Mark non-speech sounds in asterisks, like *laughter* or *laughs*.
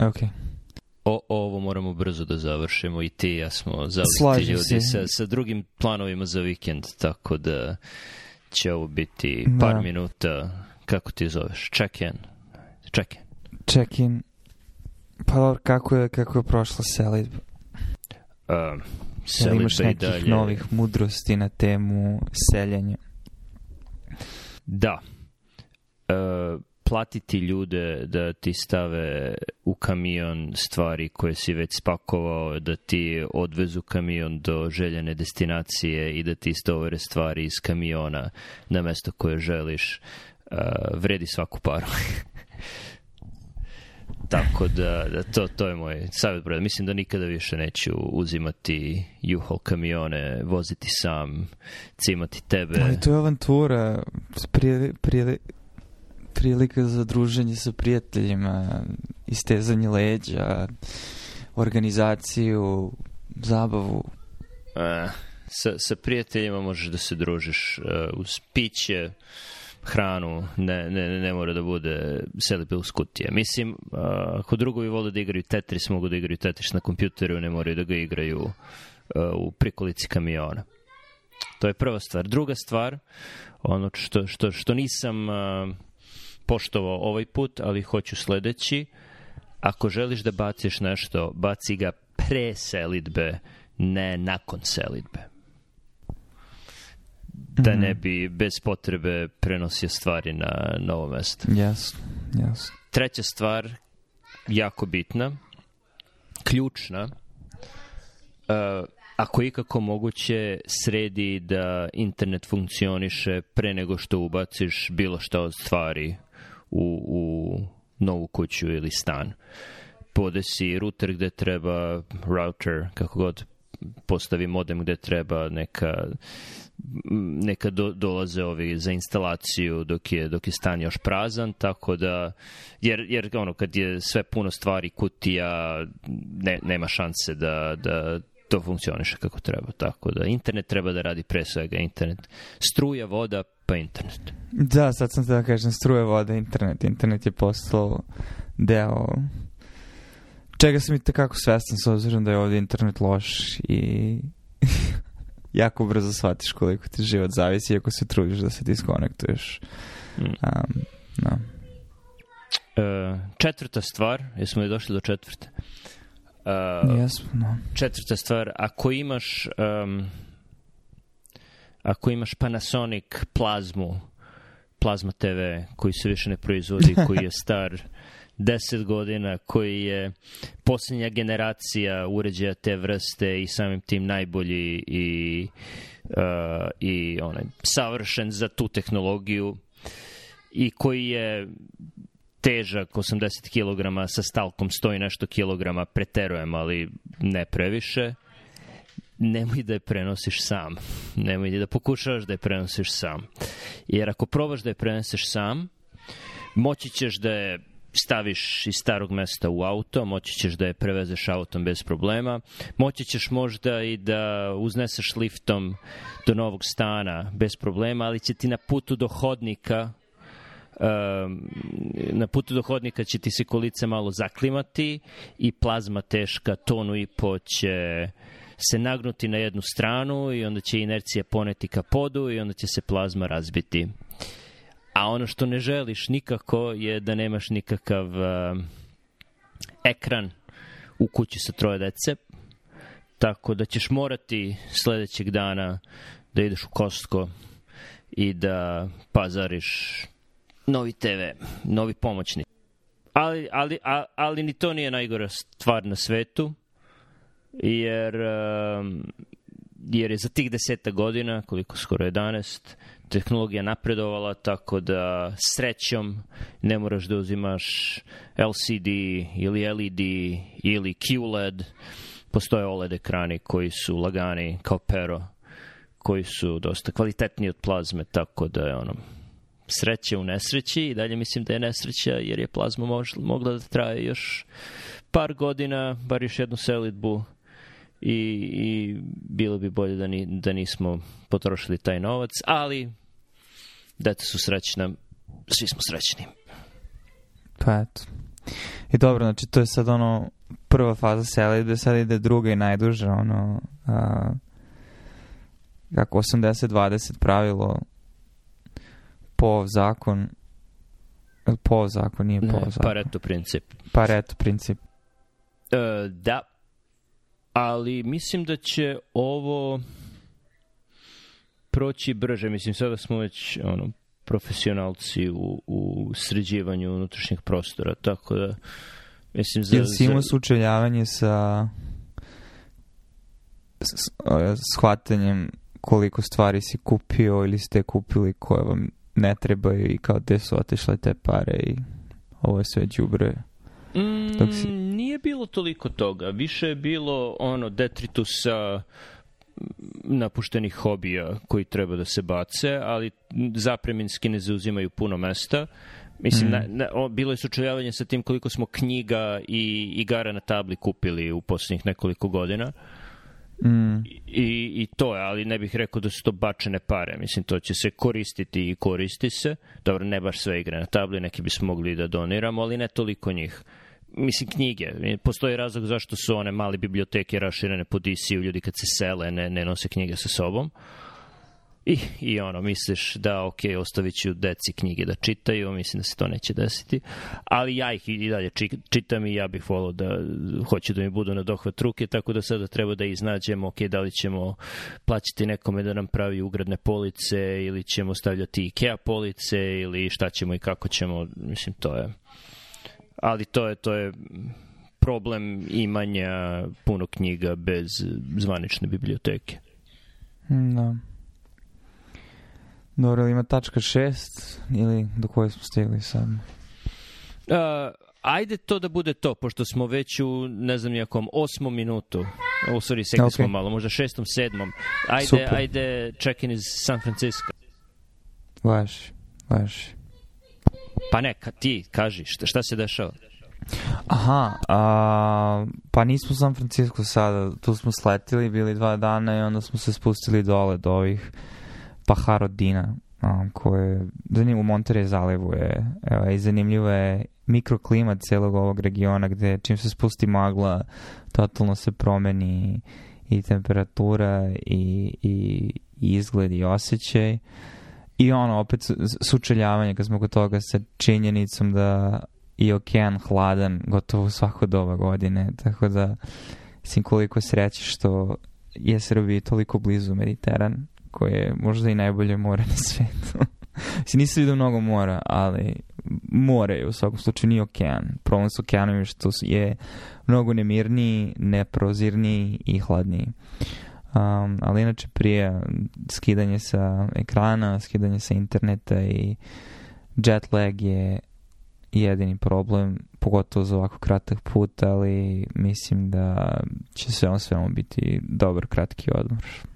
Okay. O, ovo moramo brzo da završimo i ti ja smo zauzeti ljudi sa, sa drugim planovima za vikend, tako da će ovo biti par da. minuta, kako ti zoveš, check-in. Check-in. Check-in. Pa dobro, kako je, kako je prošla selidba? Um, selidba Jel imaš nekih dalje... novih mudrosti na temu seljenja? Da. Uh, platiti ljude da ti stave u kamion stvari koje si već spakovao, da ti odvezu kamion do željene destinacije i da ti istovere stvari iz kamiona na mesto koje želiš, uh, vredi svaku paru. *laughs* Tako da, da to, to je moj savjet, brad. Mislim da nikada više neću uzimati juho kamione, voziti sam, cimati tebe. Ali to je avantura. Prije, prije, prilika za druženje sa prijateljima, istezanje leđa, organizaciju, zabavu. A, e, sa, sa prijateljima možeš da se družiš uh, uz piće, hranu, ne, ne, ne mora da bude selepe uz kutije. Mislim, e, ako drugovi vole da igraju Tetris, mogu da igraju Tetris na kompjuteru, ne moraju da ga igraju uh, u prikolici kamiona. To je prva stvar. Druga stvar, ono što, što, što nisam... Uh, poštovao ovaj put, ali hoću sledeći. Ako želiš da baciš nešto, baci ga pre selitbe, ne nakon selitbe. Da ne mhm. bi bez potrebe prenosio stvari na novo mesto. Yes, yes. Treća stvar, jako bitna, ključna, uh, ako je ikako moguće, sredi da internet funkcioniše pre nego što ubaciš bilo šta od stvari u, u novu kuću ili stan. Podesi router gde treba, router, kako god, postavi modem gde treba, neka, neka do, dolaze ovi za instalaciju dok je, dok je stan još prazan, tako da, jer, jer ono, kad je sve puno stvari kutija, ne, nema šanse da, da to funkcioniše kako treba, tako da internet treba da radi pre svega, internet. Struja, voda, pa internet. Da, sad sam da kažem, struje, voda, internet. Internet je postao deo čega sam i takako svestan s obzirom da je ovde internet loš i *laughs* jako brzo shvatiš koliko ti život zavisi ako se trudiš da se diskonektuješ. Um, mm. no. Da. e, četvrta stvar, jesmo li došli do četvrte? Uh, e, Jesmo, no. Da. Četvrta stvar, ako imaš um, ako imaš Panasonic plazmu, plazma TV koji se više ne proizvodi, *laughs* koji je star 10 godina, koji je posljednja generacija uređaja te vrste i samim tim najbolji i, uh, i onaj, savršen za tu tehnologiju i koji je težak 80 kg sa stalkom 100 i nešto kilograma, preterujem, ali ne previše. Uh, nemoj da je prenosiš sam. Nemoj da pokušavaš da je prenosiš sam. Jer ako probaš da je preneseš sam, moći ćeš da je staviš iz starog mesta u auto, moći ćeš da je prevezeš autom bez problema, moći ćeš možda i da uzneseš liftom do novog stana bez problema, ali će ti na putu do hodnika ehm, na putu do hodnika će ti se kolice malo zaklimati i plazma teška tonu i po će se nagnuti na jednu stranu i onda će inercija poneti ka podu i onda će se plazma razbiti. A ono što ne želiš nikako je da nemaš nikakav uh, ekran u kući sa troje dece, tako da ćeš morati sledećeg dana da ideš u Kostko i da pazariš novi TV, novi pomoćni. Ali, ali, ali, ali ni to nije najgora stvar na svetu jer, um, jer je za tih deseta godina, koliko skoro 11, tehnologija napredovala, tako da srećom ne moraš da uzimaš LCD ili LED ili QLED. Postoje OLED ekrani koji su lagani kao pero, koji su dosta kvalitetni od plazme, tako da je ono, sreće u nesreći i dalje mislim da je nesreća jer je plazma mož, mogla da traje još par godina, bar još jednu selitbu i, i bilo bi bolje da, ni, da nismo potrošili taj novac, ali dete su srećna, svi smo srećni. Pa eto. I dobro, znači to je sad ono prva faza selidbe, sad ide druga i najduža, ono a, kako 80-20 pravilo po zakon po zakon, nije po ne, zakon. Pareto princip. Pareto princip. E, da, ali mislim da će ovo proći brže. Mislim, sada smo već ono, profesionalci u, u sređivanju unutrašnjih prostora, tako da mislim... Za, Jel si imao sučeljavanje sa shvatanjem koliko stvari si kupio ili ste kupili koje vam ne trebaju i kao gde su otešle te pare i ovo je sve džubre Mm, si... Nije bilo toliko toga. Više je bilo ono detritusa mm, napuštenih hobija koji treba da se bace, ali zapreminski ne zauzimaju puno mesta. Mislim, mm. na, na, o, bilo je sučeljavanje sa tim koliko smo knjiga i igara na tabli kupili u poslednjih nekoliko godina. Mm. I, I to je, ali ne bih rekao da su to bačene pare. Mislim, to će se koristiti i koristi se. Dobro, ne baš sve igre na tabli, neki bismo mogli da doniramo, ali ne toliko njih mislim, knjige. Postoji razlog zašto su one male biblioteke raširene po DC-u, ljudi kad se sele ne, ne nose knjige sa sobom. I, I ono, misliš da, ok, ostavit ću deci knjige da čitaju, mislim da se to neće desiti, ali ja ih i dalje čitam i ja bih volao da hoću da mi budu na dohvat ruke, tako da sada treba da iznađemo, ok, da li ćemo plaćati nekome da nam pravi ugradne police ili ćemo stavljati Ikea police ili šta ćemo i kako ćemo, mislim, to je ali to je, to je problem imanja puno knjiga bez zvanične biblioteke. Mm, da. Dobro, ima tačka šest ili do koje smo stigli sad? Uh, ajde to da bude to, pošto smo već u, ne znam nijakom, osmom minutu. U oh, sorry, sekli okay. smo malo, možda šestom, sedmom. Ajde, Super. ajde, check in iz San Francisco. Vaš, vaš. Pa ne, ka, ti kaži, šta, šta se dešava? Aha, a, pa nismo u San Francisco sada, tu smo sletili, bili dva dana i onda smo se spustili dole do ovih Paharodina, a, koje, zanimljivo, u Monterey zalivu je, evo, i zanimljivo je mikroklimat celog ovog regiona gde čim se spusti magla, totalno se promeni i temperatura i, i, i izgled i osjećaj. I ono, opet sučeljavanje kad smo kod toga sa činjenicom da i okean hladan gotovo svako doba godine, tako da mislim koliko sreće što je Srbiji toliko blizu Mediteran, koje je možda i najbolje more na svetu. *laughs* mislim, nisi vidio mnogo mora, ali more je u svakom slučaju ni okean. Problem s okeanom je što je mnogo nemirniji, neprozirniji i hladniji. Um, ali inače prije skidanje sa ekrana, skidanje sa interneta i jet lag je jedini problem, pogotovo za ovako kratak put, ali mislim da će sve on svemu biti dobar kratki odmor.